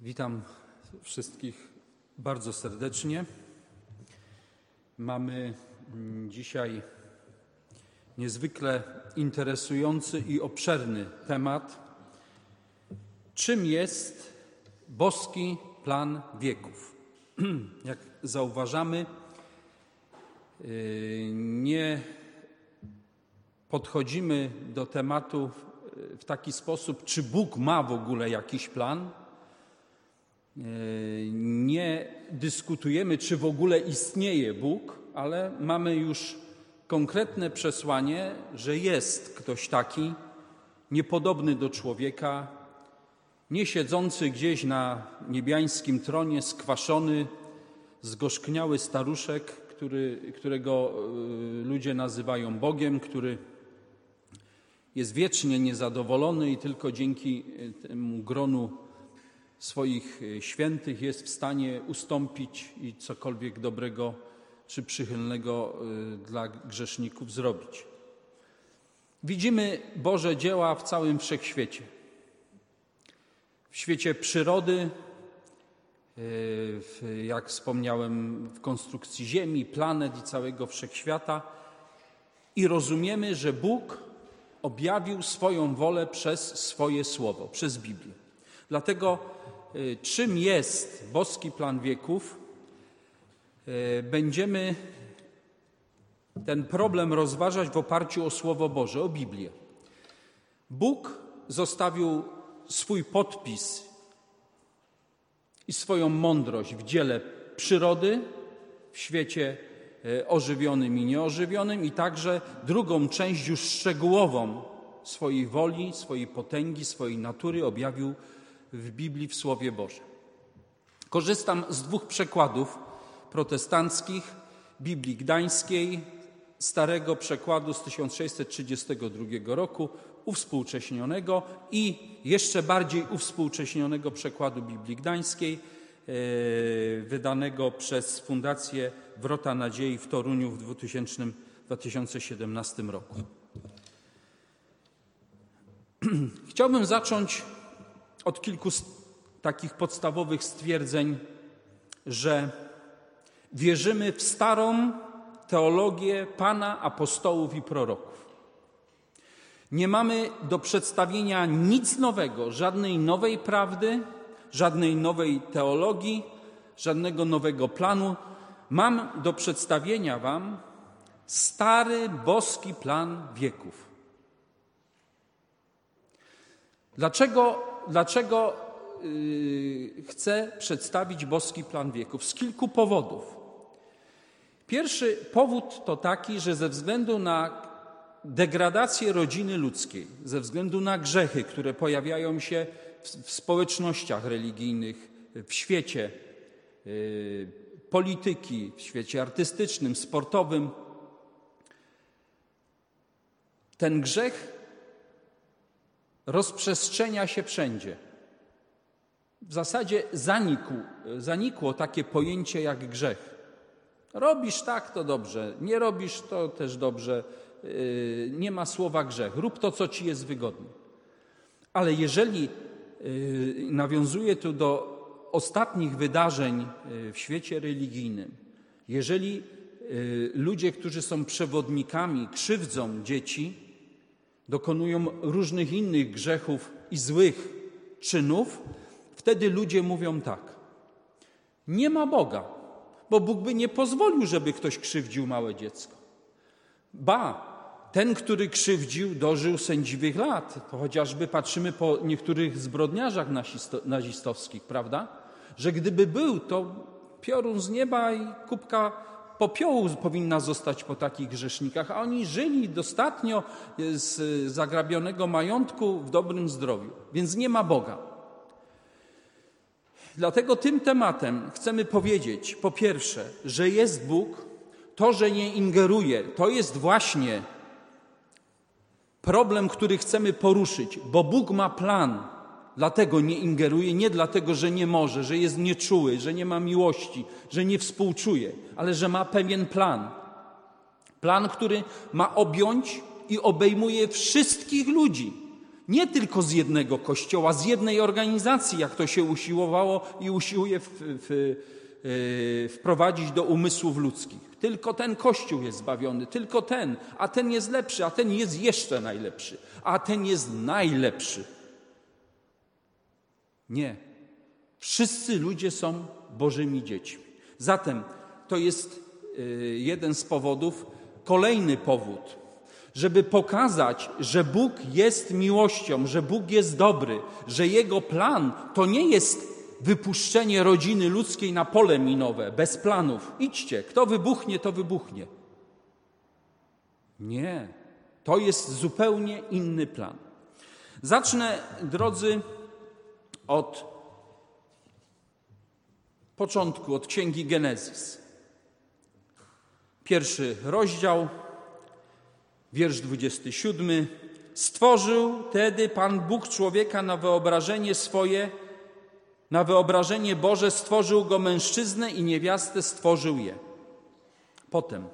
Witam wszystkich bardzo serdecznie. Mamy mm, dzisiaj niezwykle interesujący i obszerny temat. Czym jest boski plan wieków? Jak zauważamy, yy, nie podchodzimy do tematu w taki sposób, czy Bóg ma w ogóle jakiś plan nie dyskutujemy, czy w ogóle istnieje Bóg, ale mamy już konkretne przesłanie, że jest ktoś taki, niepodobny do człowieka, nie siedzący gdzieś na niebiańskim tronie, skwaszony, zgorzkniały staruszek, który, którego y, ludzie nazywają Bogiem, który jest wiecznie niezadowolony i tylko dzięki y, temu gronu swoich e, świętych jest w stanie ustąpić i cokolwiek dobrego czy przychylnego e, dla grzeszników zrobić. Widzimy Boże dzieła w całym wszechświecie. W świecie przyrody, e, jak wspomniałem, w konstrukcji Ziemi, planet i całego wszechświata, i rozumiemy, że Bóg objawił swoją wolę przez swoje słowo, przez Biblię. Dlatego Y, czym jest boski plan wieków, y, będziemy ten problem rozważać w oparciu o Słowo Boże, o Biblię. Bóg zostawił swój podpis i swoją mądrość w dziele przyrody, w świecie y, ożywionym i nieożywionym, i także drugą część już szczegółową swojej woli, swojej potęgi, swojej natury objawił w Biblii, w Słowie Bożym. Korzystam z dwóch przekładów protestanckich Biblii Gdańskiej, starego przekładu z 1632 roku, uwspółcześnionego i jeszcze bardziej uwspółcześnionego przekładu Biblii Gdańskiej, e, wydanego przez Fundację Wrota Nadziei w Toruniu w 2000, 2017 roku. Chciałbym zacząć od kilku takich podstawowych stwierdzeń, że wierzymy w starą teologię Pana, apostołów i proroków. Nie mamy do przedstawienia nic nowego, żadnej nowej prawdy, żadnej nowej teologii, żadnego nowego planu. Mam do przedstawienia Wam stary boski plan wieków. Dlaczego dlaczego yy, chcę przedstawić boski plan wieków? Z kilku powodów. Pierwszy powód to taki, że ze względu na degradację rodziny ludzkiej, ze względu na grzechy, które pojawiają się w, społecznościach religijnych, w świecie yy, polityki, w świecie artystycznym, sportowym, ten grzech rozprzestrzenia się wszędzie. W zasadzie zanikł, zanikło takie pojęcie jak grzech. Robisz tak, to dobrze, nie robisz to też dobrze. Yy, nie ma słowa grzech. Rób to, co ci jest wygodne. Ale jeżeli yy, nawiązuje tu do ostatnich wydarzeń yy, w świecie religijnym, jeżeli ludzie, którzy są przewodnikami, krzywdzą dzieci, dokonują różnych innych grzechów i złych czynów, wtedy ludzie mówią tak: Nie ma Boga, bo Bóg by nie pozwolił, żeby ktoś krzywdził małe dziecko. Ba, ten, który krzywdził, dożył sędziwych lat. To chociażby patrzymy po niektórych zbrodniarzach nazistowskich, prawda? Że gdyby był, to piorun z nieba i kubka popiołu powinna zostać po takich grzesznikach, a oni żyli dostatnio z zagrabionego majątku w dobrym zdrowiu, więc nie ma Boga. Dlatego tym tematem chcemy powiedzieć, po pierwsze, że jest Bóg, to, że nie ingeruje, to jest właśnie problem, który chcemy poruszyć, bo Bóg ma plan Dlatego nie ingeruje, nie dlatego, że nie może, że jest nieczuły, że nie ma miłości, że nie współczuje, ale że ma pewien plan. Plan, który ma objąć i obejmuje wszystkich ludzi. Nie tylko z jednego kościoła, z jednej organizacji, jak to się usiłowało i usiłuje w, w, yy, wprowadzić do umysłów ludzkich. Tylko ten kościół jest zbawiony, tylko ten, a ten jest lepszy, a ten jest jeszcze najlepszy, a ten jest najlepszy. Nie. Wszyscy ludzie są Bożymi dziećmi. Zatem to jest yy, jeden z powodów. Kolejny powód, żeby pokazać, że Bóg jest miłością, że Bóg jest dobry, że Jego plan to nie jest wypuszczenie rodziny ludzkiej na pole minowe, bez planów. Idźcie, kto wybuchnie, to wybuchnie. Nie, to jest zupełnie inny plan. Zacznę, drodzy, od początku, od księgi Genezis. Pierwszy rozdział, wiersz 27. Stworzył tedy Pan Bóg człowieka na wyobrażenie swoje, na wyobrażenie Boże stworzył go mężczyznę i niewiastę stworzył je. Potem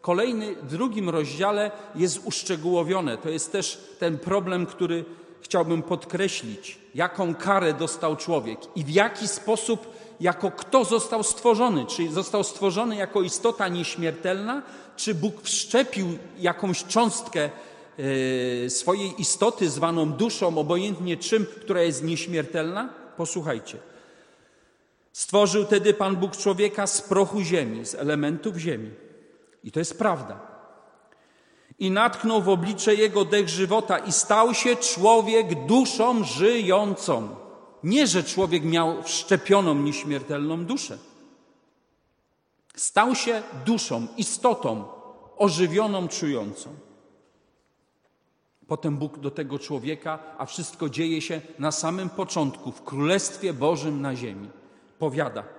kolejny, w drugim rozdziale jest uszczegółowione. To jest też ten problem, który chciałbym podkreślić. Jaką karę dostał człowiek i w jaki sposób, jako kto został stworzony. Czy został stworzony jako istota nieśmiertelna, czy Bóg wszczepił jakąś cząstkę e, swojej istoty, zwaną duszą, obojętnie czym, która jest nieśmiertelna? Posłuchajcie. Stworzył tedy Pan Bóg człowieka z prochu ziemi, z elementów ziemi. I to jest prawda. I natknął w oblicze jego dech żywota, i stał się człowiek duszą żyjącą. Nie, że człowiek miał wszczepioną nieśmiertelną duszę. Stał się duszą, istotą ożywioną, czującą. Potem Bóg do tego człowieka, a wszystko dzieje się na samym początku, w Królestwie Bożym na ziemi. Powiada.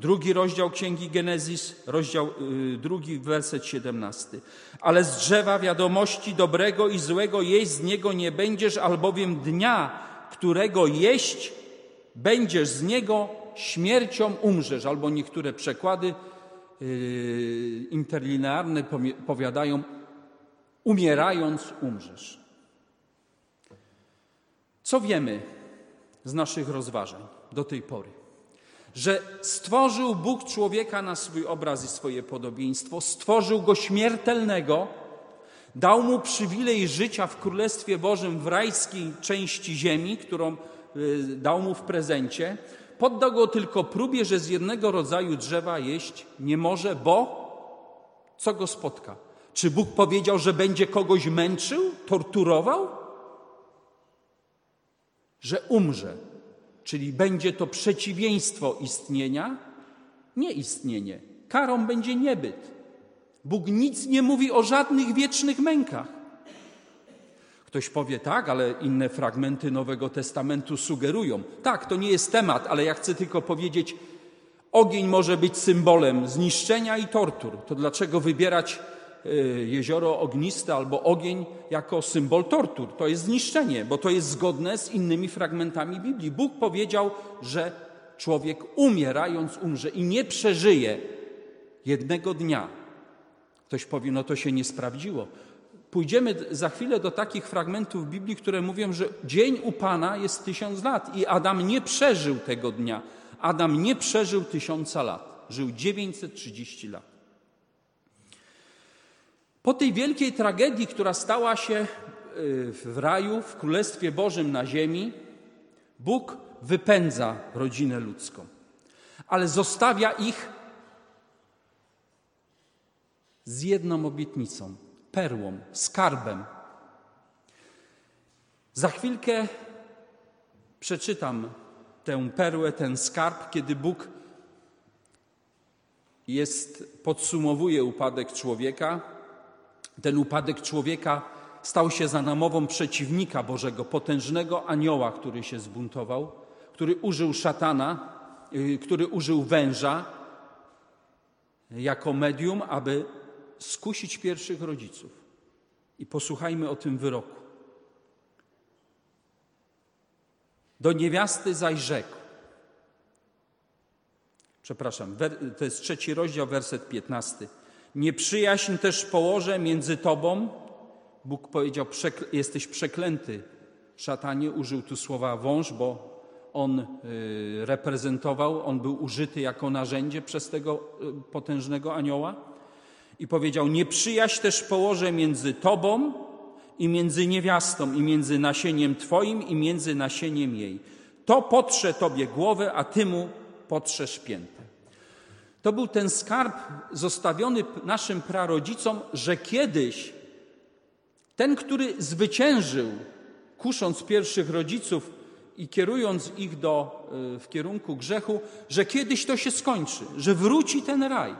Drugi rozdział Księgi Genezis, rozdział yy, drugi, werset 17. Ale z drzewa wiadomości dobrego i złego jeść z niego nie będziesz, albowiem dnia, którego jeść będziesz z niego, śmiercią umrzesz. Albo niektóre przekłady yy, interlinearne powiadają, umierając umrzesz. Co wiemy z naszych rozważań do tej pory? Że stworzył Bóg człowieka na swój obraz i swoje podobieństwo, stworzył go śmiertelnego, dał mu przywilej życia w Królestwie Bożym w rajskiej części ziemi, którą y, dał mu w prezencie. Poddał go tylko próbie, że z jednego rodzaju drzewa jeść nie może, bo co go spotka? Czy Bóg powiedział, że będzie kogoś męczył, torturował? że umrze, czyli będzie to przeciwieństwo istnienia, nie istnienie. Karą będzie niebyt. Bóg nic nie mówi o żadnych wiecznych mękach. Ktoś powie tak, ale inne fragmenty Nowego Testamentu sugerują. Tak, to nie jest temat, ale ja chcę tylko powiedzieć, ogień może być symbolem zniszczenia i tortur. To dlaczego wybierać jezioro ogniste albo ogień jako symbol tortur. To jest zniszczenie, bo to jest zgodne z innymi fragmentami Biblii. Bóg powiedział, że człowiek umierając umrze i nie przeżyje jednego dnia. Ktoś powie, no to się nie sprawdziło. Pójdziemy za chwilę do takich fragmentów Biblii, które mówią, że dzień u Pana jest tysiąc lat i Adam nie przeżył tego dnia. Adam nie przeżył tysiąca lat. Żył 930 lat. Po tej wielkiej tragedii, która stała się y, w raju, w Królestwie Bożym na ziemi, Bóg wypędza rodzinę ludzką, ale zostawia ich z jedną obietnicą, perłą, skarbem. Za chwilkę przeczytam tę perłę, ten skarb, kiedy Bóg jest, podsumowuje upadek człowieka ten upadek człowieka stał się za namową przeciwnika Bożego, potężnego anioła, który się zbuntował, który użył szatana, y, który użył węża jako medium, aby skusić pierwszych rodziców. I posłuchajmy o tym wyroku. Do niewiasty zaś rzekł. Przepraszam, to jest trzeci rozdział, werset piętnasty. Nieprzyjaźń też położę między tobą. Bóg powiedział: Jesteś przeklęty, szatanie. Użył tu słowa wąż, bo on y, reprezentował, on był użyty jako narzędzie przez tego y, potężnego anioła. I powiedział: Nieprzyjaźń też położę między tobą i między niewiastą, i między nasieniem twoim, i między nasieniem jej. To potrze tobie głowę, a ty mu potrzesz piętę. To był ten skarb zostawiony naszym prarodzicom, że kiedyś ten, który zwyciężył, kusząc pierwszych rodziców i kierując ich do, y, w kierunku grzechu, że kiedyś to się skończy, że wróci ten raj.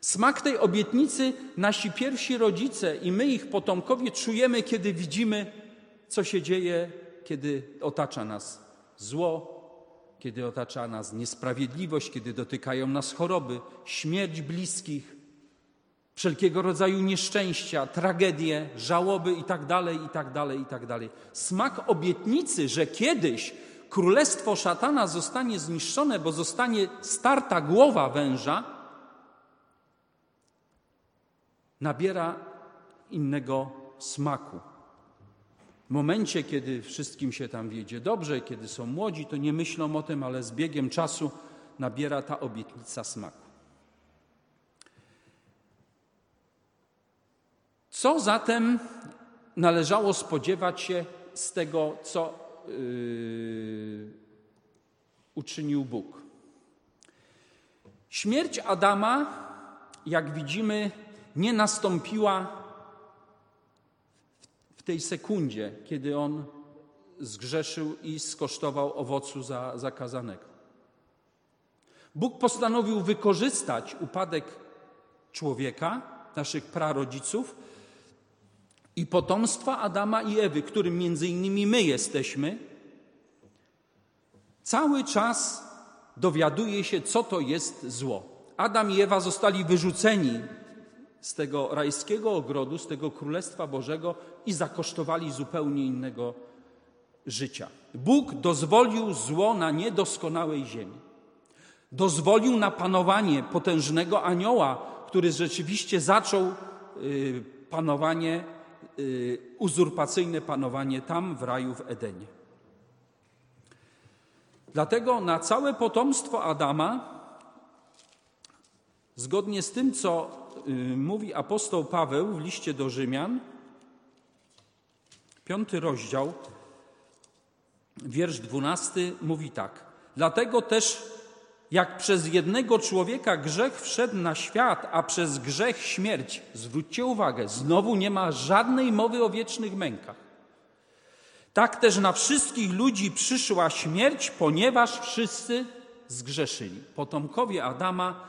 Smak tej obietnicy nasi pierwsi rodzice i my, ich potomkowie, czujemy, kiedy widzimy, co się dzieje, kiedy otacza nas zło, kiedy otacza nas niesprawiedliwość, kiedy dotykają nas choroby, śmierć bliskich, wszelkiego rodzaju nieszczęścia, tragedie, żałoby itd., itd., itd. Smak obietnicy, że kiedyś królestwo szatana zostanie zniszczone, bo zostanie starta głowa węża, nabiera innego smaku. W momencie, kiedy wszystkim się tam wiedzie dobrze, kiedy są młodzi, to nie myślą o tym, ale z biegiem czasu nabiera ta obietnica smaku. Co zatem należało spodziewać się z tego, co yy, uczynił Bóg? Śmierć Adama, jak widzimy, nie nastąpiła tej sekundzie, kiedy on zgrzeszył i skosztował owocu za, zakazanego. Bóg postanowił wykorzystać upadek człowieka, naszych prarodziców, i potomstwa Adama i Ewy, którym między innymi my jesteśmy, cały czas dowiaduje się, co to jest zło. Adam i Ewa zostali wyrzuceni z tego rajskiego ogrodu, z tego Królestwa Bożego i zakosztowali zupełnie innego życia. Bóg dozwolił zło na niedoskonałej ziemi. Dozwolił na panowanie potężnego anioła, który rzeczywiście zaczął y, panowanie Y, uzurpacyjne panowanie tam w raju w Edenie. Dlatego na całe potomstwo Adama, zgodnie z tym, co mówi apostoł Paweł w liście do Rzymian, piąty rozdział, wiersz dwunasty, mówi tak. Dlatego też jak przez jednego człowieka grzech wszedł na świat, a przez grzech śmierć, zwróćcie uwagę, znowu nie ma żadnej mowy o wiecznych mękach. Tak też na wszystkich ludzi przyszła śmierć, ponieważ wszyscy zgrzeszyli. Potomkowie Adama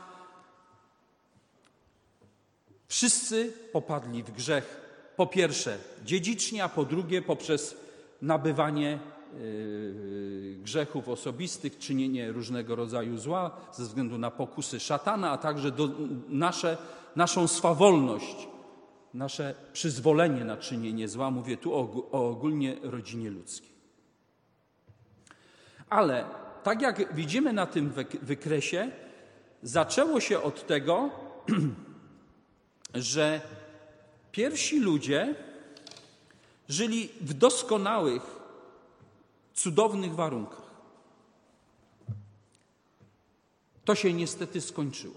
wszyscy popadli w grzech. Po pierwsze dziedzicznie, a po drugie poprzez nabywanie Yy, grzechów osobistych, czynienie różnego rodzaju zła ze względu na pokusy szatana, a także do, nasze, naszą swawolność, nasze przyzwolenie na czynienie zła. Mówię tu o, o ogólnie rodzinie ludzkiej. Ale tak jak widzimy na tym wykresie, zaczęło się od tego, że pierwsi ludzie żyli w doskonałych cudownych warunkach. To się niestety skończyło.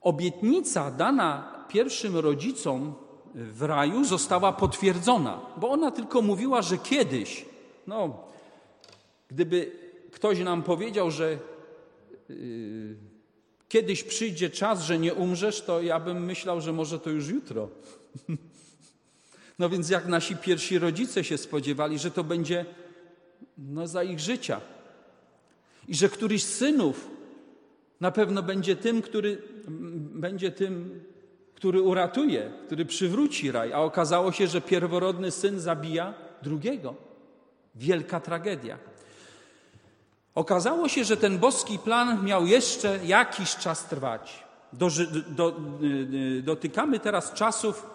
Obietnica dana pierwszym rodzicom w raju została potwierdzona, bo ona tylko mówiła, że kiedyś, no, gdyby ktoś nam powiedział, że yy, kiedyś przyjdzie czas, że nie umrzesz, to ja bym myślał, że może to już jutro. No więc jak nasi pierwsi rodzice się spodziewali, że to będzie no, za ich życia. I że któryś z synów na pewno będzie tym, który będzie tym, który uratuje, który przywróci raj, a okazało się, że pierworodny syn zabija drugiego. Wielka tragedia. Okazało się, że ten boski plan miał jeszcze jakiś czas trwać. Do, do, dotykamy teraz czasów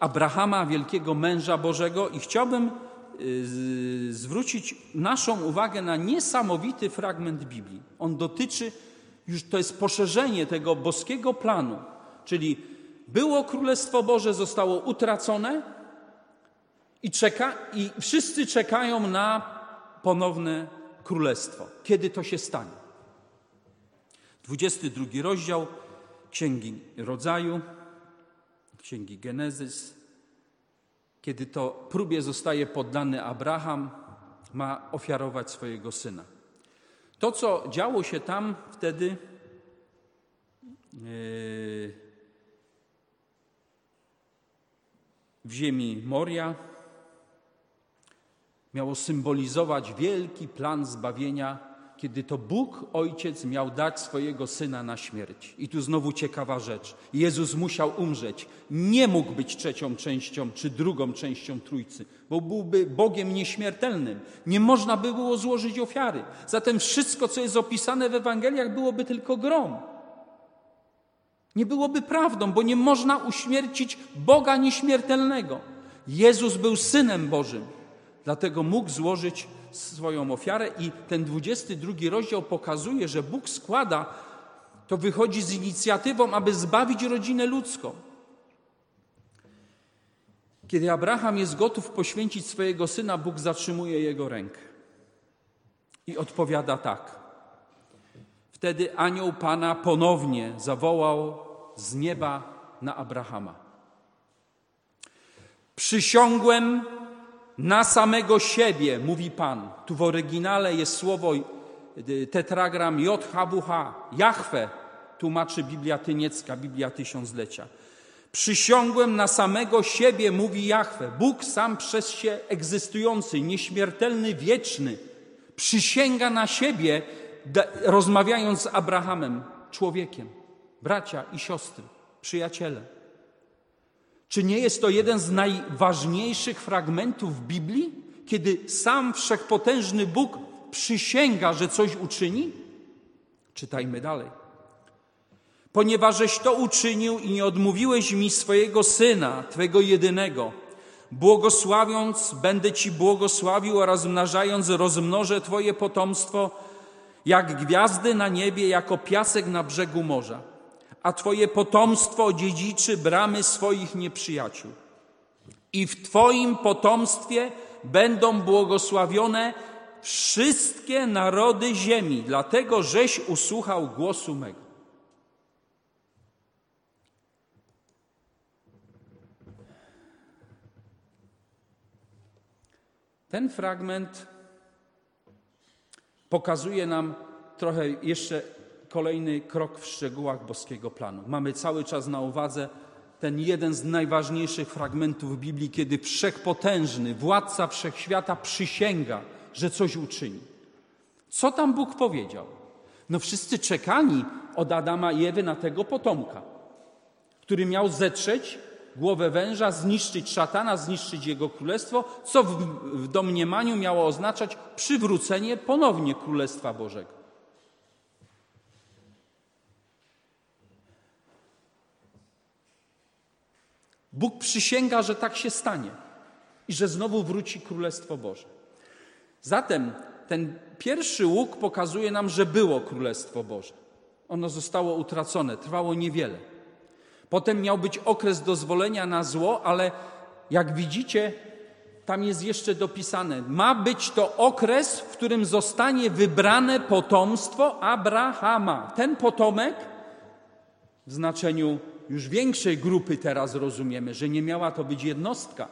Abrahama, wielkiego męża Bożego, i chciałbym Y, zwrócić naszą uwagę na niesamowity fragment Biblii. On dotyczy, już to jest poszerzenie tego boskiego planu, czyli było Królestwo Boże, zostało utracone I, czeka, I wszyscy czekają na ponowne królestwo. Kiedy to się stanie? 22 rozdział Księgi Rodzaju, Księgi Genezys. Kiedy to próbie zostaje poddany Abraham, ma ofiarować swojego syna. To, co działo się tam wtedy, yy, w ziemi Moria, miało symbolizować wielki plan zbawienia, kiedy to Bóg Ojciec miał dać swojego Syna na śmierć. I tu znowu ciekawa rzecz. Jezus musiał umrzeć. Nie mógł być trzecią częścią czy drugą częścią Trójcy, bo byłby Bogiem nieśmiertelnym. Nie można by było złożyć ofiary. Zatem wszystko, co jest opisane w Ewangeliach, byłoby tylko grom. Nie byłoby prawdą, bo nie można uśmiercić Boga nieśmiertelnego. Jezus był Synem Bożym. Dlatego mógł złożyć swoją ofiarę i ten 22 rozdział pokazuje, że Bóg składa, to wychodzi z inicjatywą, aby zbawić rodzinę ludzką. Kiedy Abraham jest gotów poświęcić swojego syna, Bóg zatrzymuje jego rękę i odpowiada tak. Wtedy anioł Pana ponownie zawołał z nieba na Abrahama. Przysiągłem na samego siebie, mówi Pan. Tu w oryginale jest słowo y, tetragram JHWH, Jahwe, tłumaczy Biblia Tyniecka, Biblia Tysiąclecia. Przysiągłem na samego siebie, mówi Jahwe. Bóg sam przez się egzystujący, nieśmiertelny, wieczny, przysięga na siebie, rozmawiając z Abrahamem, człowiekiem, bracia i siostry, przyjaciele. Czy nie jest to jeden z najważniejszych fragmentów Biblii, kiedy sam wszechpotężny Bóg przysięga, że coś uczyni? Czytajmy dalej. Ponieważeś to uczynił i nie odmówiłeś mi swojego syna, twego jedynego, błogosławiąc, będę ci błogosławił oraz mnażając, rozmnożę twoje potomstwo, jak gwiazdy na niebie, jako piasek na brzegu morza a Twoje potomstwo odziedziczy bramy swoich nieprzyjaciół. I w Twoim potomstwie będą błogosławione wszystkie narody ziemi, dlatego żeś usłuchał głosu mego. Ten fragment pokazuje nam trochę jeszcze kolejny krok w szczegółach boskiego planu. Mamy cały czas na uwadze ten jeden z najważniejszych fragmentów Biblii, kiedy wszechpotężny władca wszechświata przysięga, że coś uczyni. Co tam Bóg powiedział? No wszyscy czekani od Adama i Ewy na tego potomka, który miał zetrzeć głowę węża, zniszczyć szatana, zniszczyć jego królestwo, co w, w domniemaniu miało oznaczać przywrócenie ponownie Królestwa Bożego. Bóg przysięga, że tak się stanie i że znowu wróci Królestwo Boże. Zatem ten pierwszy łuk pokazuje nam, że było Królestwo Boże. Ono zostało utracone, trwało niewiele. Potem miał być okres dozwolenia na zło, ale jak widzicie, tam jest jeszcze dopisane: ma być to okres, w którym zostanie wybrane potomstwo Abrahama. Ten potomek w znaczeniu już większej grupy teraz rozumiemy, że nie miała to być jednostka.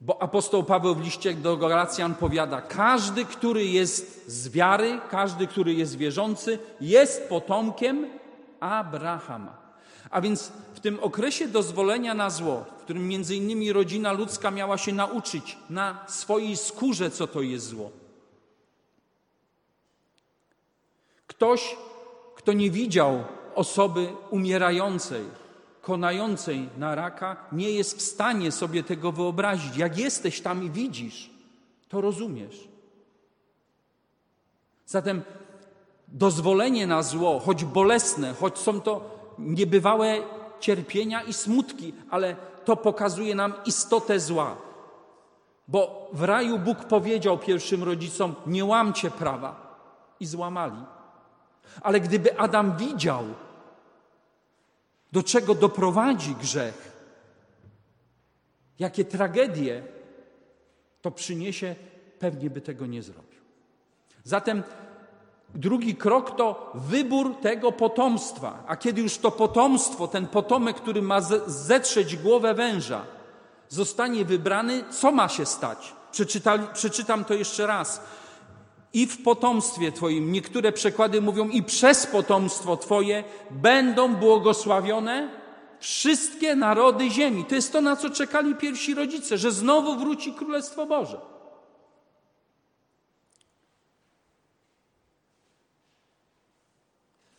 Bo apostoł Paweł w liście do Galacjan powiada: Każdy, który jest z wiary, każdy, który jest wierzący, jest potomkiem Abrahama. A więc w tym okresie dozwolenia na zło, w którym między innymi rodzina ludzka miała się nauczyć na swojej skórze, co to jest zło. Ktoś kto nie widział osoby umierającej, konającej na raka, nie jest w stanie sobie tego wyobrazić. Jak jesteś tam i widzisz, to rozumiesz. Zatem dozwolenie na zło, choć bolesne, choć są to niebywałe cierpienia i smutki, ale to pokazuje nam istotę zła. Bo w raju Bóg powiedział pierwszym rodzicom: Nie łamcie prawa. I złamali. Ale gdyby Adam widział, do czego doprowadzi grzech, jakie tragedie to przyniesie, pewnie by tego nie zrobił. Zatem drugi krok to wybór tego potomstwa. A kiedy już to potomstwo, ten potomek, który ma zetrzeć głowę węża, zostanie wybrany, co ma się stać? Przeczytali, przeczytam to jeszcze raz. I w potomstwie Twoim, niektóre przekłady mówią, i przez potomstwo Twoje będą błogosławione wszystkie narody ziemi. To jest to, na co czekali pierwsi rodzice, że znowu wróci Królestwo Boże.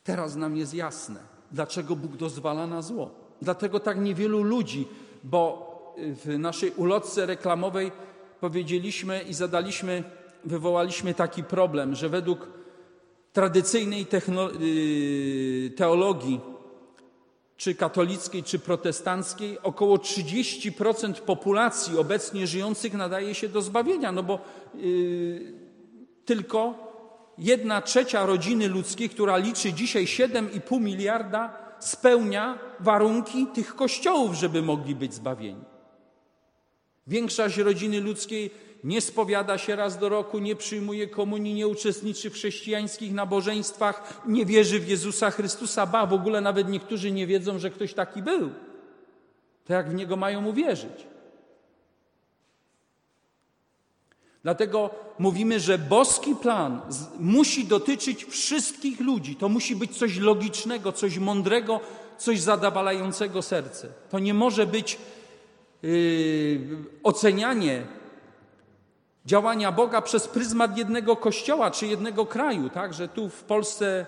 Teraz nam jest jasne, dlaczego Bóg dozwala na zło. Dlatego tak niewielu ludzi, bo w naszej ulotce reklamowej powiedzieliśmy i zadaliśmy, wywołaliśmy taki problem, że według tradycyjnej y, teologii, czy katolickiej, czy protestanckiej, około 30% populacji obecnie żyjących nadaje się do zbawienia, no bo yy, tylko jedna trzecia rodziny ludzkiej, która liczy dzisiaj 7,5 miliarda, spełnia warunki tych kościołów, żeby mogli być zbawieni. Większość rodziny ludzkiej nie spowiada się raz do roku, nie przyjmuje komunii, nie uczestniczy w chrześcijańskich nabożeństwach, nie wierzy w Jezusa Chrystusa, ba, w ogóle nawet niektórzy nie wiedzą, że ktoś taki był. To jak w Niego mają uwierzyć? Dlatego mówimy, że boski plan musi dotyczyć wszystkich ludzi. To musi być coś logicznego, coś mądrego, coś zadawalającego serce. To nie może być yy, ocenianie działania Boga przez pryzmat jednego kościoła czy jednego kraju, tak? Że tu w Polsce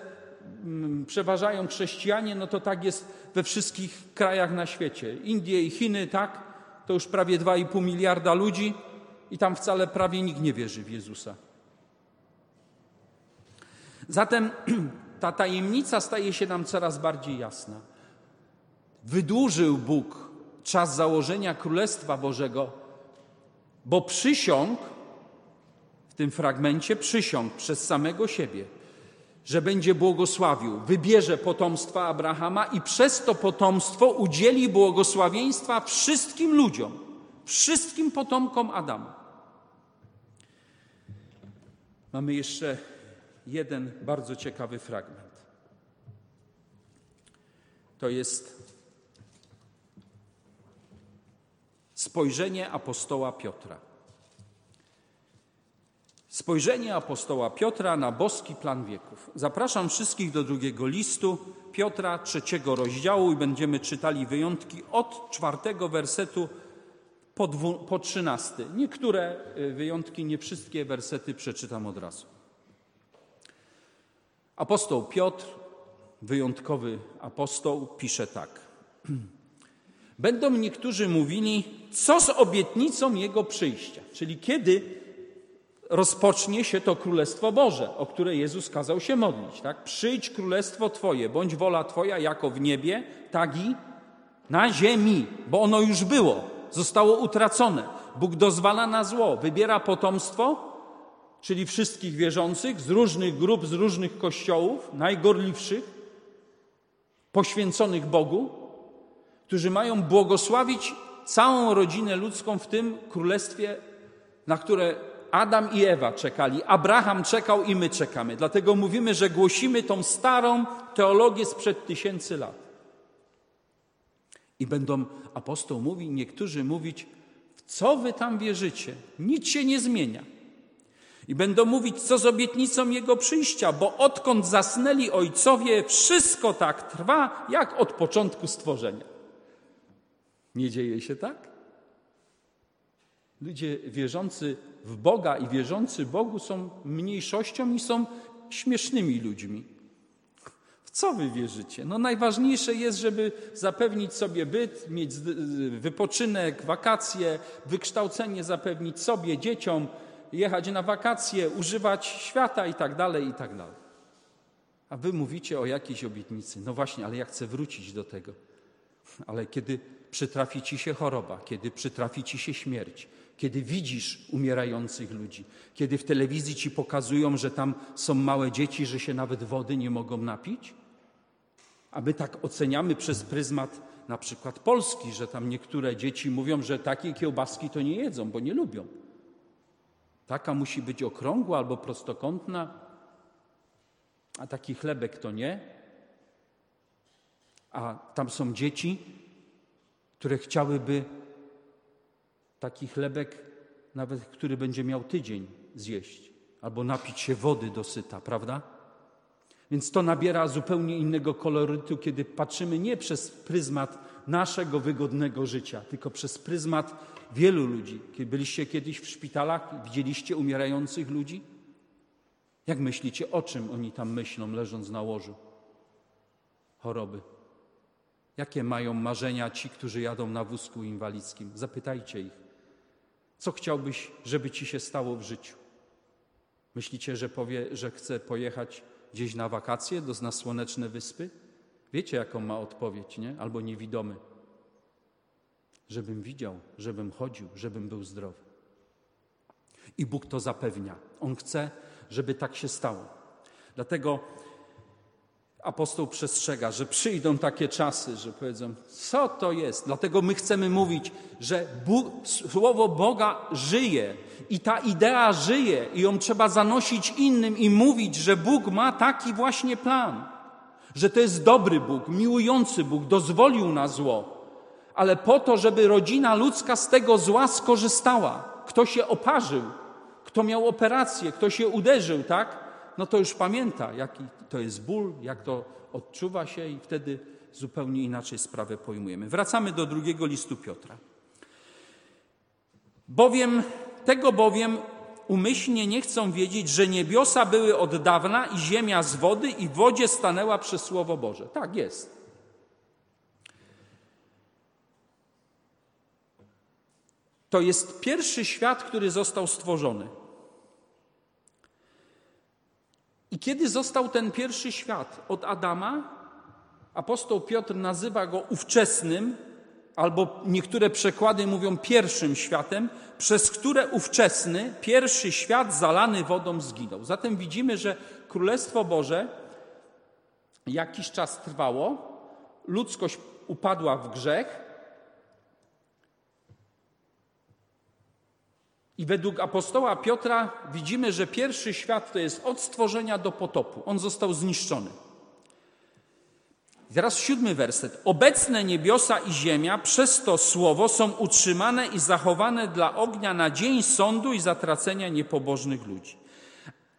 mm, przeważają chrześcijanie, no to tak jest we wszystkich krajach na świecie. Indie i Chiny, tak? To już prawie 2,5 miliarda ludzi i tam wcale prawie nikt nie wierzy w Jezusa. Zatem ta tajemnica staje się nam coraz bardziej jasna. Wydłużył Bóg czas założenia Królestwa Bożego, bo przysiąg w tym fragmencie przysiąg przez samego siebie, że będzie błogosławił, wybierze potomstwa Abrahama i przez to potomstwo udzieli błogosławieństwa wszystkim ludziom wszystkim potomkom Adama. Mamy jeszcze jeden bardzo ciekawy fragment. To jest spojrzenie apostoła Piotra. Spojrzenie apostoła Piotra na boski plan wieków. Zapraszam wszystkich do drugiego listu Piotra, trzeciego rozdziału i będziemy czytali wyjątki od czwartego wersetu po, dwu, po trzynasty. Niektóre y, wyjątki, nie wszystkie wersety przeczytam od razu. Apostoł Piotr, wyjątkowy apostoł, pisze tak. Będą niektórzy mówili, co z obietnicą Jego przyjścia, czyli kiedy rozpocznie się to Królestwo Boże, o które Jezus kazał się modlić. Tak? Przyjdź Królestwo Twoje, bądź wola Twoja jako w niebie, tak i na ziemi, bo ono już było zostało utracone. Bóg dozwala na zło, wybiera potomstwo, czyli wszystkich wierzących z różnych grup, z różnych kościołów, najgorliwszych, poświęconych Bogu, którzy mają błogosławić całą rodzinę ludzką w tym królestwie, na które Adam i Ewa czekali, Abraham czekał i my czekamy. Dlatego mówimy, że głosimy tą starą teologię sprzed tysięcy lat. I będą, apostoł mówi, niektórzy mówić, w co wy tam wierzycie? Nic się nie zmienia. I będą mówić, co z obietnicą Jego przyjścia, bo odkąd zasnęli ojcowie, wszystko tak trwa, jak od początku stworzenia. Nie dzieje się tak? Ludzie wierzący w Boga i wierzący Bogu są mniejszością i są śmiesznymi ludźmi co wy wierzycie? No najważniejsze jest, żeby zapewnić sobie byt, mieć wypoczynek, wakacje, wykształcenie zapewnić sobie, dzieciom, jechać na wakacje, używać świata i tak dalej, i tak. A wy mówicie o jakiejś obietnicy. No właśnie, ale ja chcę wrócić do tego. Ale kiedy przytrafi ci się choroba, kiedy przytrafi ci się śmierć, kiedy widzisz umierających ludzi, kiedy w telewizji ci pokazują, że tam są małe dzieci, że się nawet wody nie mogą napić, A my tak oceniamy przez pryzmat na przykład Polski, że tam niektóre dzieci mówią, że takiej kiełbaski to nie jedzą, bo nie lubią. Taka musi być okrągła albo prostokątna, a taki chlebek to nie. A tam są dzieci, które chciałyby taki chlebek, nawet który będzie miał tydzień zjeść, albo napić się wody dosyta, prawda? Więc to nabiera zupełnie innego kolorytu, kiedy patrzymy nie przez pryzmat naszego wygodnego życia, tylko przez pryzmat wielu ludzi. Kiedy byliście kiedyś w szpitalach, widzieliście umierających ludzi? Jak myślicie, o czym oni tam myślą, leżąc na łożu? Choroby. Jakie mają marzenia ci, którzy jadą na wózku inwalidzkim? Zapytajcie ich. Co chciałbyś, żeby ci się stało w życiu? Myślicie, że powie, że chce pojechać gdzieś na wakacje do słoneczne wyspy? Wiecie, jaką ma odpowiedź, nie? Albo niewidomy. Żebym widział, żebym chodził, żebym był zdrowy. I Bóg to zapewnia. On chce, żeby tak się stało. Dlatego apostoł przestrzega, że przyjdą takie czasy, że powiedzą, co to jest? Dlatego my chcemy mówić, że Bóg, słowo Boga żyje i ta idea żyje i ją trzeba zanosić innym i mówić, że Bóg ma taki właśnie plan, że to jest dobry Bóg, miłujący Bóg, dozwolił na zło, ale po to, żeby rodzina ludzka z tego zła skorzystała. Kto się oparzył, kto miał operację, kto się uderzył, tak? No to już pamięta, jaki to jest ból, jak to odczuwa się i wtedy zupełnie inaczej sprawę pojmujemy. Wracamy do drugiego listu Piotra. Bowiem, tego bowiem umyślnie nie chcą wiedzieć, że niebiosa były od dawna i ziemia z wody i w wodzie stanęła przez Słowo Boże. Tak jest. To jest pierwszy świat, który został stworzony. I kiedy został ten pierwszy świat od Adama, apostoł Piotr nazywa go ówczesnym, albo niektóre przekłady mówią pierwszym światem, przez które ówczesny, pierwszy świat zalany wodą zginął. Zatem widzimy, że Królestwo Boże jakiś czas trwało, ludzkość upadła w grzech, I według apostoła Piotra widzimy, że pierwszy świat to jest od stworzenia do potopu. On został zniszczony. I teraz siódmy werset. Obecne niebiosa i ziemia przez to słowo są utrzymane i zachowane dla ognia na dzień sądu i zatracenia niepobożnych ludzi.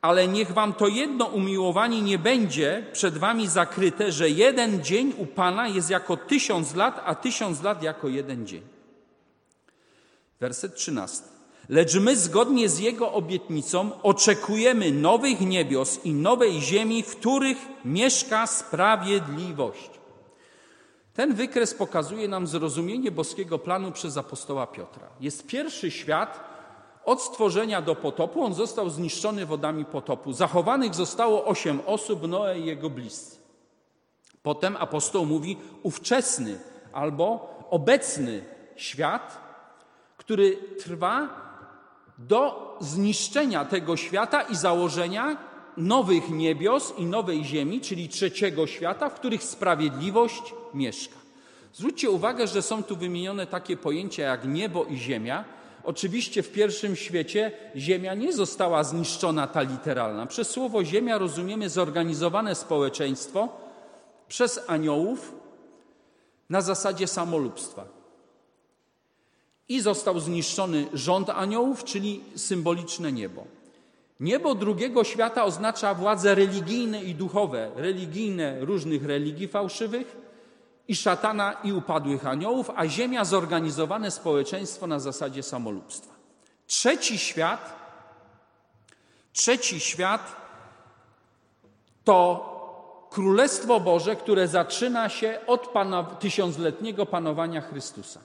Ale niech wam to jedno umiłowanie nie będzie przed wami zakryte, że jeden dzień u Pana jest jako tysiąc lat, a tysiąc lat jako jeden dzień. Werset trzynasty. Lecz my zgodnie z Jego obietnicą oczekujemy nowych niebios i nowej ziemi, w których mieszka sprawiedliwość. Ten wykres pokazuje nam zrozumienie boskiego planu przez apostoła Piotra. Jest pierwszy świat od stworzenia do potopu. On został zniszczony wodami potopu. Zachowanych zostało osiem osób, Noe i jego bliscy. Potem apostoł mówi ówczesny albo obecny świat, który trwa do zniszczenia tego świata i założenia nowych niebios i nowej ziemi, czyli trzeciego świata, w których sprawiedliwość mieszka. Zwróćcie uwagę, że są tu wymienione takie pojęcia jak niebo i ziemia. Oczywiście w pierwszym świecie ziemia nie została zniszczona ta literalna. Przez słowo ziemia rozumiemy zorganizowane społeczeństwo przez aniołów na zasadzie samolubstwa. I został zniszczony rząd aniołów, czyli symboliczne niebo. Niebo drugiego świata oznacza władze religijne i duchowe, religijne różnych religii fałszywych i szatana i upadłych aniołów, a ziemia zorganizowane społeczeństwo na zasadzie samolubstwa. Trzeci świat, trzeci świat to Królestwo Boże, które zaczyna się od tysiącletniego panowania Chrystusa.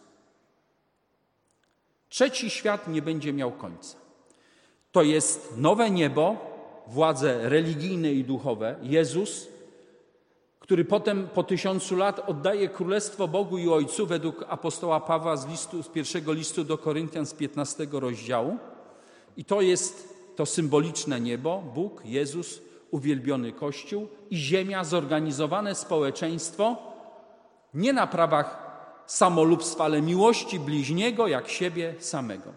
Trzeci świat nie będzie miał końca. To jest nowe niebo, władze religijne i duchowe, Jezus, który potem po tysiącu lat oddaje królestwo Bogu i Ojcu według apostoła Pawła z, listu, z pierwszego listu do Koryntian z 15 rozdziału. I to jest to symboliczne niebo, Bóg, Jezus, uwielbiony Kościół i ziemia, zorganizowane społeczeństwo, nie na prawach samolubstwa, ale miłości bliźniego jak siebie samego.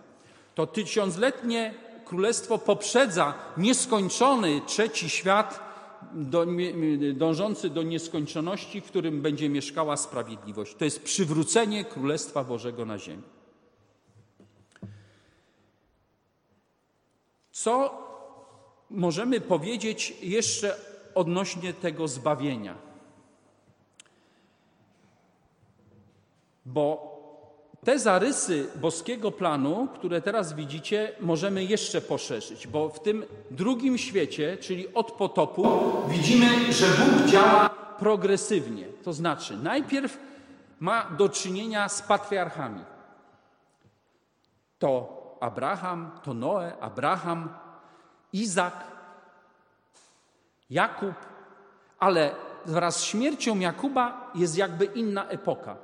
To tysiącletnie królestwo poprzedza nieskończony trzeci świat, dążący do nieskończoności, w którym będzie mieszkała sprawiedliwość. To jest przywrócenie Królestwa Bożego na ziemi. Co możemy powiedzieć jeszcze odnośnie tego zbawienia? Bo te zarysy boskiego planu, które teraz widzicie, możemy jeszcze poszerzyć, bo w tym drugim świecie, czyli od potopu, widzimy, że Bóg działa progresywnie. To znaczy, najpierw ma do czynienia z patriarchami. To Abraham, to Noe, Abraham, Izak, Jakub, ale wraz z śmiercią Jakuba jest jakby inna epoka.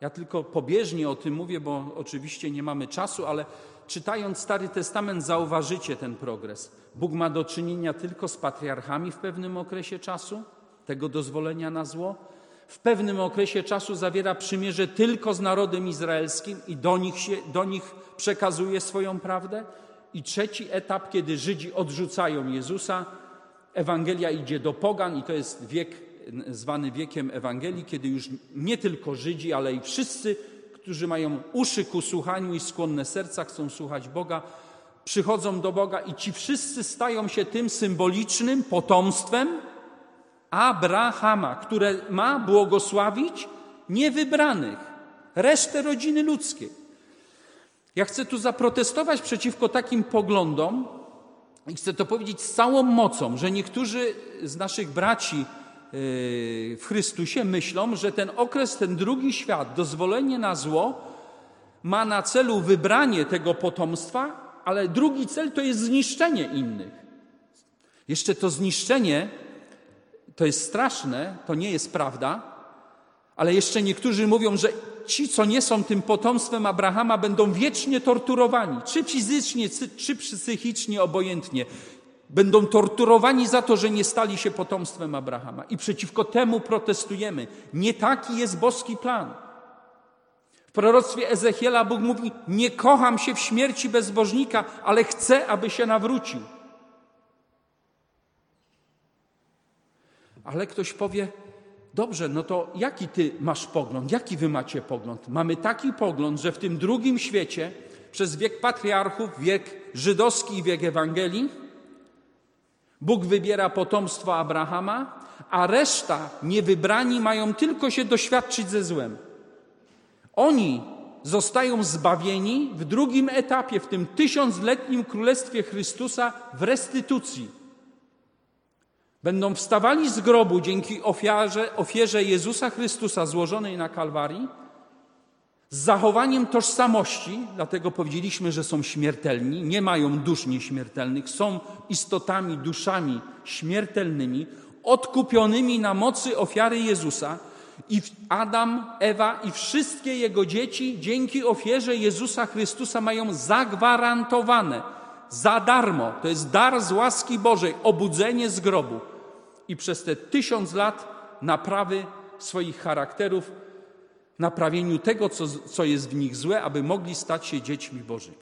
Ja tylko pobieżnie o tym mówię, bo oczywiście nie mamy czasu, ale czytając Stary Testament zauważycie ten progres. Bóg ma do czynienia tylko z patriarchami w pewnym okresie czasu, tego dozwolenia na zło. W pewnym okresie czasu zawiera przymierze tylko z narodem izraelskim i do nich, się, do nich przekazuje swoją prawdę. I trzeci etap, kiedy Żydzi odrzucają Jezusa, Ewangelia idzie do pogan i to jest wiek zwany wiekiem Ewangelii, kiedy już nie tylko Żydzi, ale i wszyscy, którzy mają uszy ku słuchaniu i skłonne serca, chcą słuchać Boga, przychodzą do Boga i ci wszyscy stają się tym symbolicznym potomstwem Abrahama, które ma błogosławić niewybranych, resztę rodziny ludzkiej. Ja chcę tu zaprotestować przeciwko takim poglądom i chcę to powiedzieć z całą mocą, że niektórzy z naszych braci w Chrystusie myślą, że ten okres, ten drugi świat, dozwolenie na zło, ma na celu wybranie tego potomstwa, ale drugi cel to jest zniszczenie innych. Jeszcze to zniszczenie to jest straszne, to nie jest prawda, ale jeszcze niektórzy mówią, że ci, co nie są tym potomstwem Abrahama, będą wiecznie torturowani, czy fizycznie, czy psychicznie, obojętnie. Będą torturowani za to, że nie stali się potomstwem Abrahama. I przeciwko temu protestujemy. Nie taki jest boski plan. W proroctwie Ezechiela Bóg mówi: Nie kocham się w śmierci bezbożnika, ale chcę, aby się nawrócił. Ale ktoś powie: Dobrze, no to jaki ty masz pogląd? Jaki wy macie pogląd? Mamy taki pogląd, że w tym drugim świecie, przez wiek patriarchów, wiek żydowski i wiek Ewangelii, Bóg wybiera potomstwo Abrahama, a reszta niewybrani mają tylko się doświadczyć ze złem. Oni zostają zbawieni w drugim etapie, w tym tysiącletnim królestwie Chrystusa w restytucji. Będą wstawali z grobu dzięki ofiarze, ofierze Jezusa Chrystusa złożonej na Kalwarii z zachowaniem tożsamości, dlatego powiedzieliśmy, że są śmiertelni, nie mają dusz nieśmiertelnych, są istotami, duszami śmiertelnymi, odkupionymi na mocy ofiary Jezusa. I Adam, Ewa i wszystkie jego dzieci dzięki ofierze Jezusa Chrystusa mają zagwarantowane za darmo. To jest dar z łaski Bożej, obudzenie z grobu. I przez te tysiąc lat naprawy swoich charakterów naprawieniu tego, co, co jest w nich złe, aby mogli stać się dziećmi Bożymi.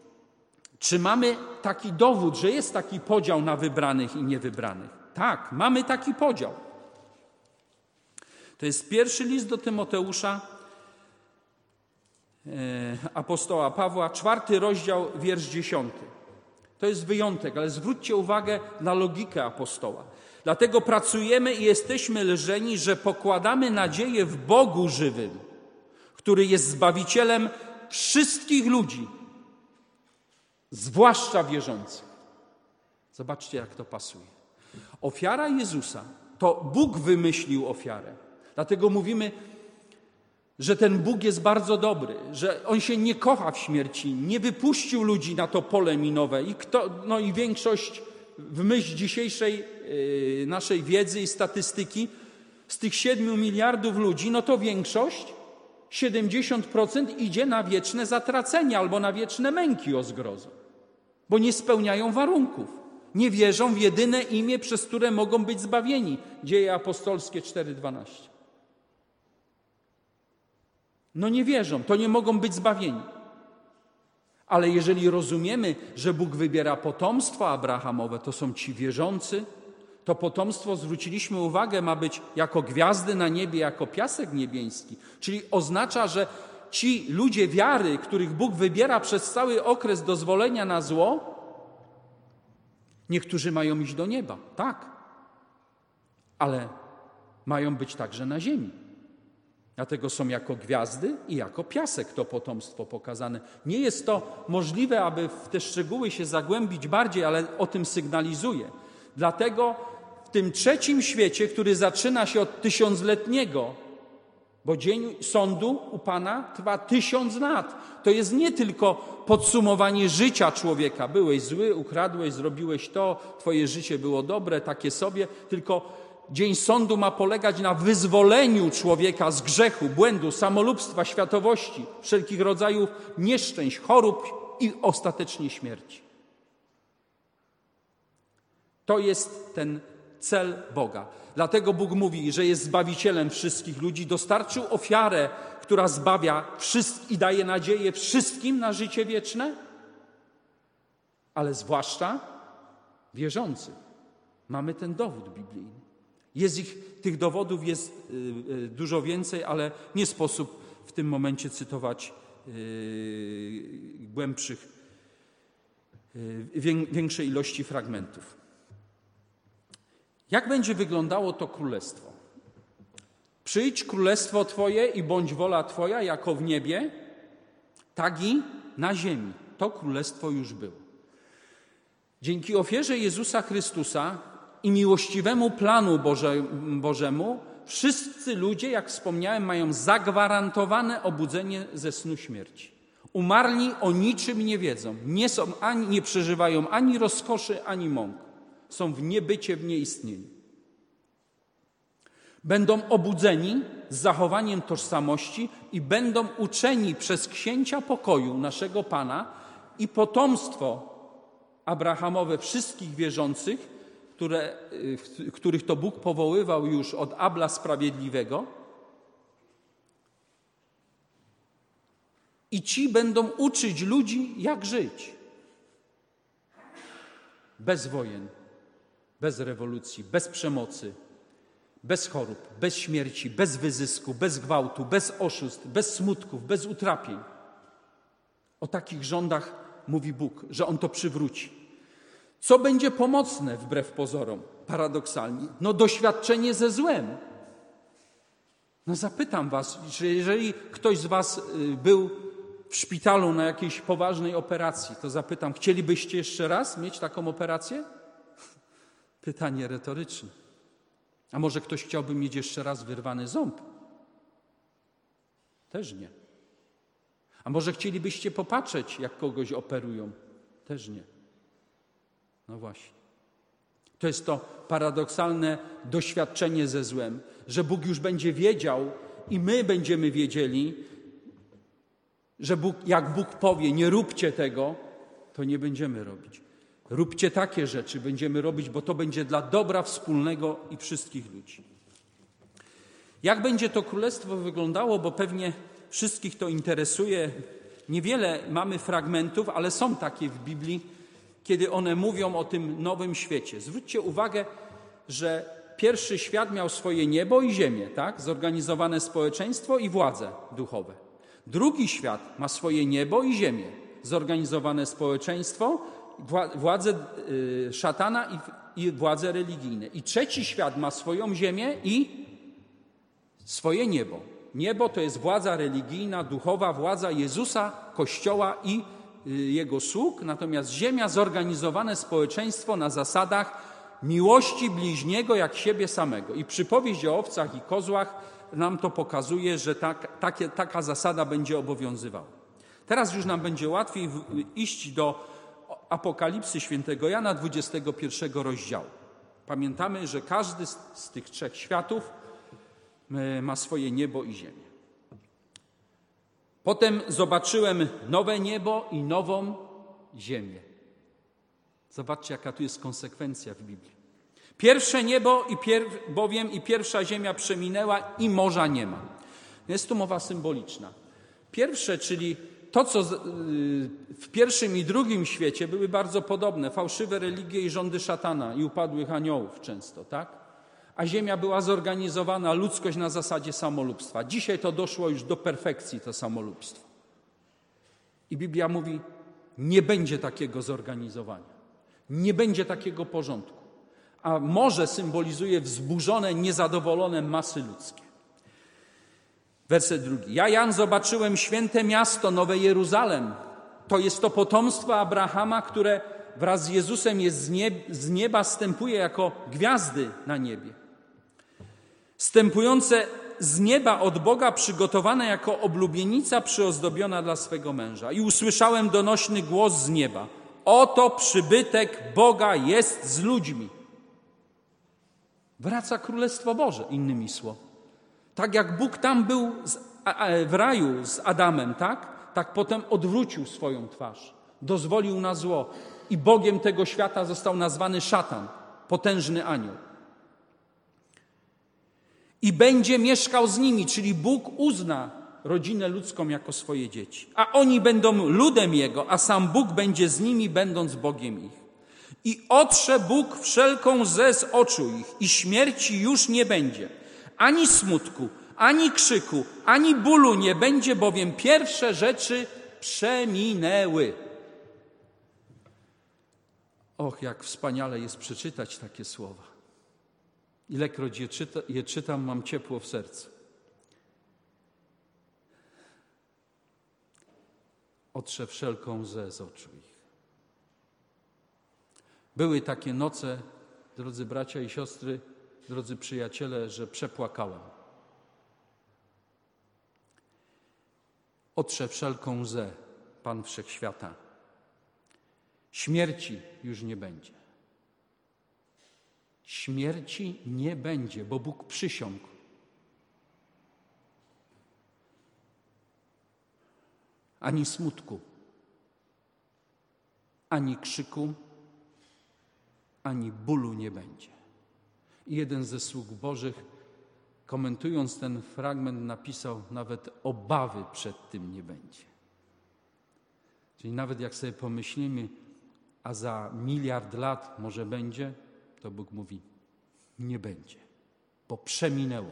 Czy mamy taki dowód, że jest taki podział na wybranych i niewybranych? Tak, mamy taki podział. To jest pierwszy list do Tymoteusza, e, apostoła Pawła, czwarty rozdział, wiersz dziesiąty. To jest wyjątek, ale zwróćcie uwagę na logikę apostoła. Dlatego pracujemy i jesteśmy lżeni, że pokładamy nadzieję w Bogu żywym, który jest zbawicielem wszystkich ludzi, zwłaszcza wierzących. Zobaczcie, jak to pasuje. Ofiara Jezusa to Bóg wymyślił ofiarę. Dlatego mówimy, że ten Bóg jest bardzo dobry, że On się nie kocha w śmierci, nie wypuścił ludzi na to pole minowe. I, kto, no i większość, w myśl dzisiejszej yy, naszej wiedzy i statystyki, z tych siedmiu miliardów ludzi, no to większość 70% idzie na wieczne zatracenie albo na wieczne męki o zgrozo, bo nie spełniają warunków. Nie wierzą w jedyne imię, przez które mogą być zbawieni. Dzieje apostolskie 4:12. No nie wierzą, to nie mogą być zbawieni. Ale jeżeli rozumiemy, że Bóg wybiera potomstwo Abrahamowe, to są ci wierzący, to potomstwo, zwróciliśmy uwagę, ma być jako gwiazdy na niebie, jako piasek niebieski. Czyli oznacza, że ci ludzie wiary, których Bóg wybiera przez cały okres dozwolenia na zło, niektórzy mają iść do nieba, tak, ale mają być także na ziemi. Dlatego są jako gwiazdy i jako piasek to potomstwo pokazane. Nie jest to możliwe, aby w te szczegóły się zagłębić bardziej, ale o tym sygnalizuje. Dlatego w tym trzecim świecie, który zaczyna się od tysiącletniego, bo dzień sądu u Pana trwa tysiąc lat. To jest nie tylko podsumowanie życia człowieka. Byłeś zły, ukradłeś, zrobiłeś to, twoje życie było dobre, takie sobie, tylko dzień sądu ma polegać na wyzwoleniu człowieka z grzechu, błędu, samolubstwa, światowości, wszelkich rodzajów nieszczęść, chorób i ostatecznie śmierci. To jest ten cel Boga. Dlatego Bóg mówi, że jest zbawicielem wszystkich ludzi, dostarczył ofiarę, która zbawia i daje nadzieję wszystkim na życie wieczne, ale zwłaszcza wierzących. Mamy ten dowód biblijny. Jest ich, tych dowodów jest y, y, dużo więcej, ale nie sposób w tym momencie cytować y, głębszych, większej ilości fragmentów. Jak będzie wyglądało to królestwo? Przyjdź królestwo Twoje i bądź wola Twoja, jako w niebie, tak i na ziemi. To królestwo już było. Dzięki ofierze Jezusa Chrystusa i miłościwemu planu Boże, Bożemu, wszyscy ludzie, jak wspomniałem, mają zagwarantowane obudzenie ze snu śmierci. Umarli o niczym nie wiedzą, nie, są ani, nie przeżywają ani rozkoszy, ani mąk są w niebycie, w nieistnieniu. Będą obudzeni z zachowaniem tożsamości i będą uczeni przez księcia pokoju naszego Pana i potomstwo Abrahamowe wszystkich wierzących, które, których to Bóg powoływał już od Abla Sprawiedliwego. I ci będą uczyć ludzi, jak żyć. Bez wojen, bez rewolucji, bez przemocy, bez chorób, bez śmierci, bez wyzysku, bez gwałtu, bez oszustw, bez smutków, bez utrapień. O takich rządach mówi Bóg, że On to przywróci. Co będzie pomocne wbrew pozorom, paradoksalnie? No doświadczenie ze złem. No zapytam Was, że jeżeli ktoś z Was y, był w szpitalu na jakiejś poważnej operacji, to zapytam, chcielibyście jeszcze raz mieć taką operację? Pytanie retoryczne. A może ktoś chciałby mieć jeszcze raz wyrwany ząb? Też nie. A może chcielibyście popatrzeć, jak kogoś operują? Też nie. No właśnie. To jest to paradoksalne doświadczenie ze złem, że Bóg już będzie wiedział i my będziemy wiedzieli, że Bóg, jak Bóg powie, nie róbcie tego, to nie będziemy robić. Róbcie takie rzeczy, będziemy robić, bo to będzie dla dobra wspólnego i wszystkich ludzi. Jak będzie to królestwo wyglądało, bo pewnie wszystkich to interesuje. Niewiele mamy fragmentów, ale są takie w Biblii, kiedy one mówią o tym nowym świecie. Zwróćcie uwagę, że pierwszy świat miał swoje niebo i ziemię, tak? Zorganizowane społeczeństwo i władze duchowe. Drugi świat ma swoje niebo i ziemię, zorganizowane społeczeństwo władze y, szatana i władze religijne. I trzeci świat ma swoją ziemię i swoje niebo. Niebo to jest władza religijna, duchowa, władza Jezusa, Kościoła i y, jego sług, natomiast ziemia zorganizowane społeczeństwo na zasadach miłości bliźniego jak siebie samego. I przypowieść o owcach i kozłach nam to pokazuje, że tak, takie, taka zasada będzie obowiązywała. Teraz już nam będzie łatwiej iść do Apokalipsy świętego Jana 21 rozdziału. Pamiętamy, że każdy z, tych trzech światów e, ma swoje niebo i ziemię. Potem zobaczyłem nowe niebo i nową ziemię. Zobaczcie, jaka tu jest konsekwencja w Biblii. Pierwsze niebo i pier, bowiem i pierwsza ziemia przeminęła i morza nie ma. Jest tu mowa symboliczna. Pierwsze, czyli to, co y, w pierwszym i drugim świecie były bardzo podobne, fałszywe religie i rządy szatana i upadłych aniołów często, tak? A ziemia była zorganizowana, ludzkość na zasadzie samolubstwa. Dzisiaj to doszło już do perfekcji, to samolubstwo. I Biblia mówi, nie będzie takiego zorganizowania. Nie będzie takiego porządku. A morze symbolizuje wzburzone, niezadowolone masy ludzkie. Werset drugi. Ja, Jan, zobaczyłem święte miasto, Nowe Jeruzalem. To jest to potomstwo Abrahama, które wraz z Jezusem jest z, nieba, z nieba stępuje jako gwiazdy na niebie. Stępujące z nieba od Boga, przygotowane jako oblubienica przyozdobiona dla swego męża. I usłyszałem donośny głos z nieba. Oto przybytek Boga jest z ludźmi. Wraca Królestwo Boże, innymi słowy. Tak jak Bóg tam był w raju z Adamem, tak? Tak potem odwrócił swoją twarz, dozwolił na zło i Bogiem tego świata został nazwany szatan, potężny anioł. I będzie mieszkał z nimi, czyli Bóg uzna rodzinę ludzką jako swoje dzieci. A oni będą ludem Jego, a sam Bóg będzie z nimi, będąc Bogiem ich. I otrze Bóg wszelką ze z oczu ich i śmierci już nie będzie ani smutku, ani krzyku, ani bólu nie będzie, bowiem pierwsze rzeczy przeminęły. Och, jak wspaniale jest przeczytać takie słowa. Ilekroć je, czyta, je czytam, mam ciepło w sercu. Otrze wszelką łzę z oczu ich. Były takie noce, drodzy bracia i siostry, drodzy przyjaciele, że przepłakałem. Otrze wszelką łzę Pan Wszechświata. Śmierci już nie będzie. Śmierci nie będzie, bo Bóg przysiągł. Ani smutku, ani krzyku, ani bólu nie będzie. I jeden ze sług Bożych, komentując ten fragment, napisał: Nawet obawy przed tym nie będzie. Czyli nawet jak sobie pomyślimy, a za miliard lat może będzie, to Bóg mówi: Nie będzie, bo przeminęło.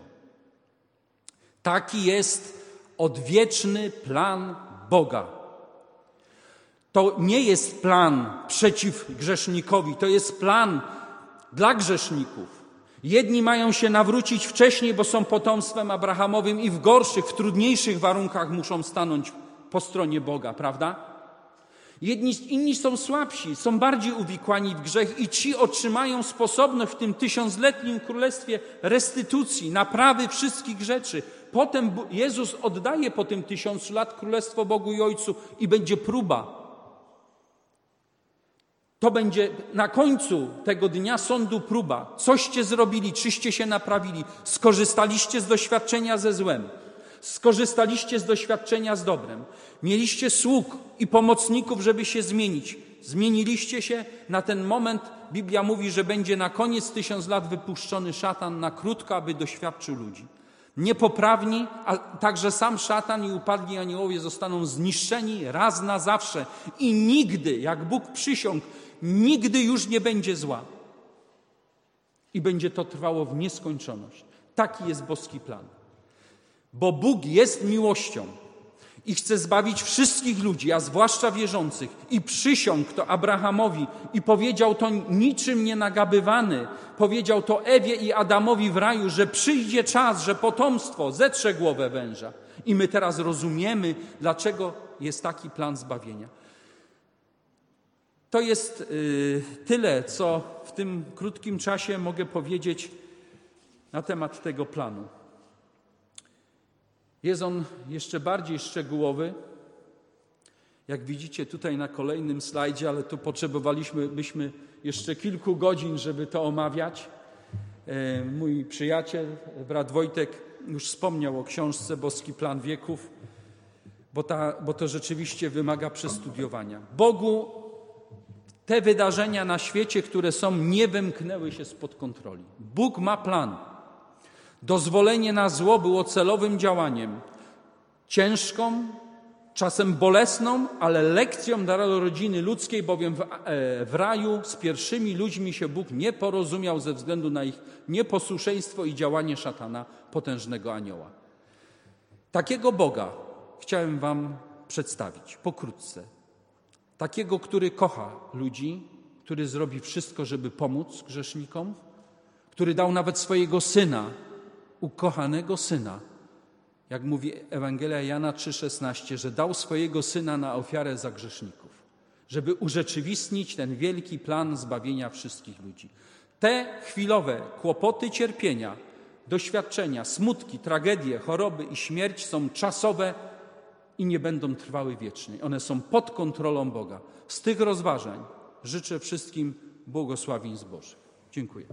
Taki jest odwieczny plan Boga. To nie jest plan przeciw grzesznikowi, to jest plan dla grzeszników. Jedni mają się nawrócić wcześniej, bo są potomstwem Abrahamowym i w gorszych, w trudniejszych warunkach muszą stanąć po stronie Boga, prawda? Jedni, inni są słabsi, są bardziej uwikłani w grzech i ci otrzymają sposobność w tym tysiącletnim królestwie restytucji, naprawy wszystkich rzeczy. Potem Jezus oddaje po tym tysiącu lat królestwo Bogu i Ojcu i będzie próba to będzie na końcu tego dnia sądu próba. Coście zrobili, czyście się naprawili, skorzystaliście z doświadczenia ze złem, skorzystaliście z doświadczenia z dobrem, mieliście sług i pomocników, żeby się zmienić. Zmieniliście się na ten moment. Biblia mówi, że będzie na koniec tysiąc lat wypuszczony szatan na krótko, aby doświadczył ludzi. Niepoprawni, a także sam szatan i upadli aniołowie zostaną zniszczeni raz na zawsze i nigdy, jak Bóg przysiągł, nigdy już nie będzie zła. I będzie to trwało w nieskończoność. Taki jest boski plan. Bo Bóg jest miłością i chce zbawić wszystkich ludzi, a zwłaszcza wierzących. I przysiągł to Abrahamowi i powiedział to niczym nienagabywany. Powiedział to Ewie i Adamowi w raju, że przyjdzie czas, że potomstwo zetrze głowę węża. I my teraz rozumiemy, dlaczego jest taki plan zbawienia. To jest y, tyle, co w tym krótkim czasie mogę powiedzieć na temat tego planu. Jest on jeszcze bardziej szczegółowy. Jak widzicie tutaj na kolejnym slajdzie, ale tu potrzebowaliśmy byśmy jeszcze kilku godzin, żeby to omawiać. E, mój przyjaciel, brat Wojtek, już wspomniał o książce Boski Plan Wieków, bo, ta, bo to rzeczywiście wymaga przestudiowania. Bogu Te wydarzenia na świecie, które są, nie wymknęły się spod kontroli. Bóg ma plan. Dozwolenie na zło było celowym działaniem, ciężką, czasem bolesną, ale lekcją dla rodziny ludzkiej, bowiem w, e, w raju z pierwszymi ludźmi się Bóg nie porozumiał ze względu na ich nieposłuszeństwo i działanie szatana, potężnego anioła. Takiego Boga chciałem Wam przedstawić pokrótce. Takiego, który kocha ludzi, który zrobi wszystko, żeby pomóc grzesznikom, który dał nawet swojego syna, ukochanego syna, jak mówi Ewangelia Jana 3,16, że dał swojego syna na ofiarę za grzeszników, żeby urzeczywistnić ten wielki plan zbawienia wszystkich ludzi. Te chwilowe kłopoty, cierpienia, doświadczenia, smutki, tragedie, choroby i śmierć są czasowe i nie będą trwały wiecznie. One są pod kontrolą Boga. Z tych rozważań życzę wszystkim błogosławieństw Bożych. Dziękuję.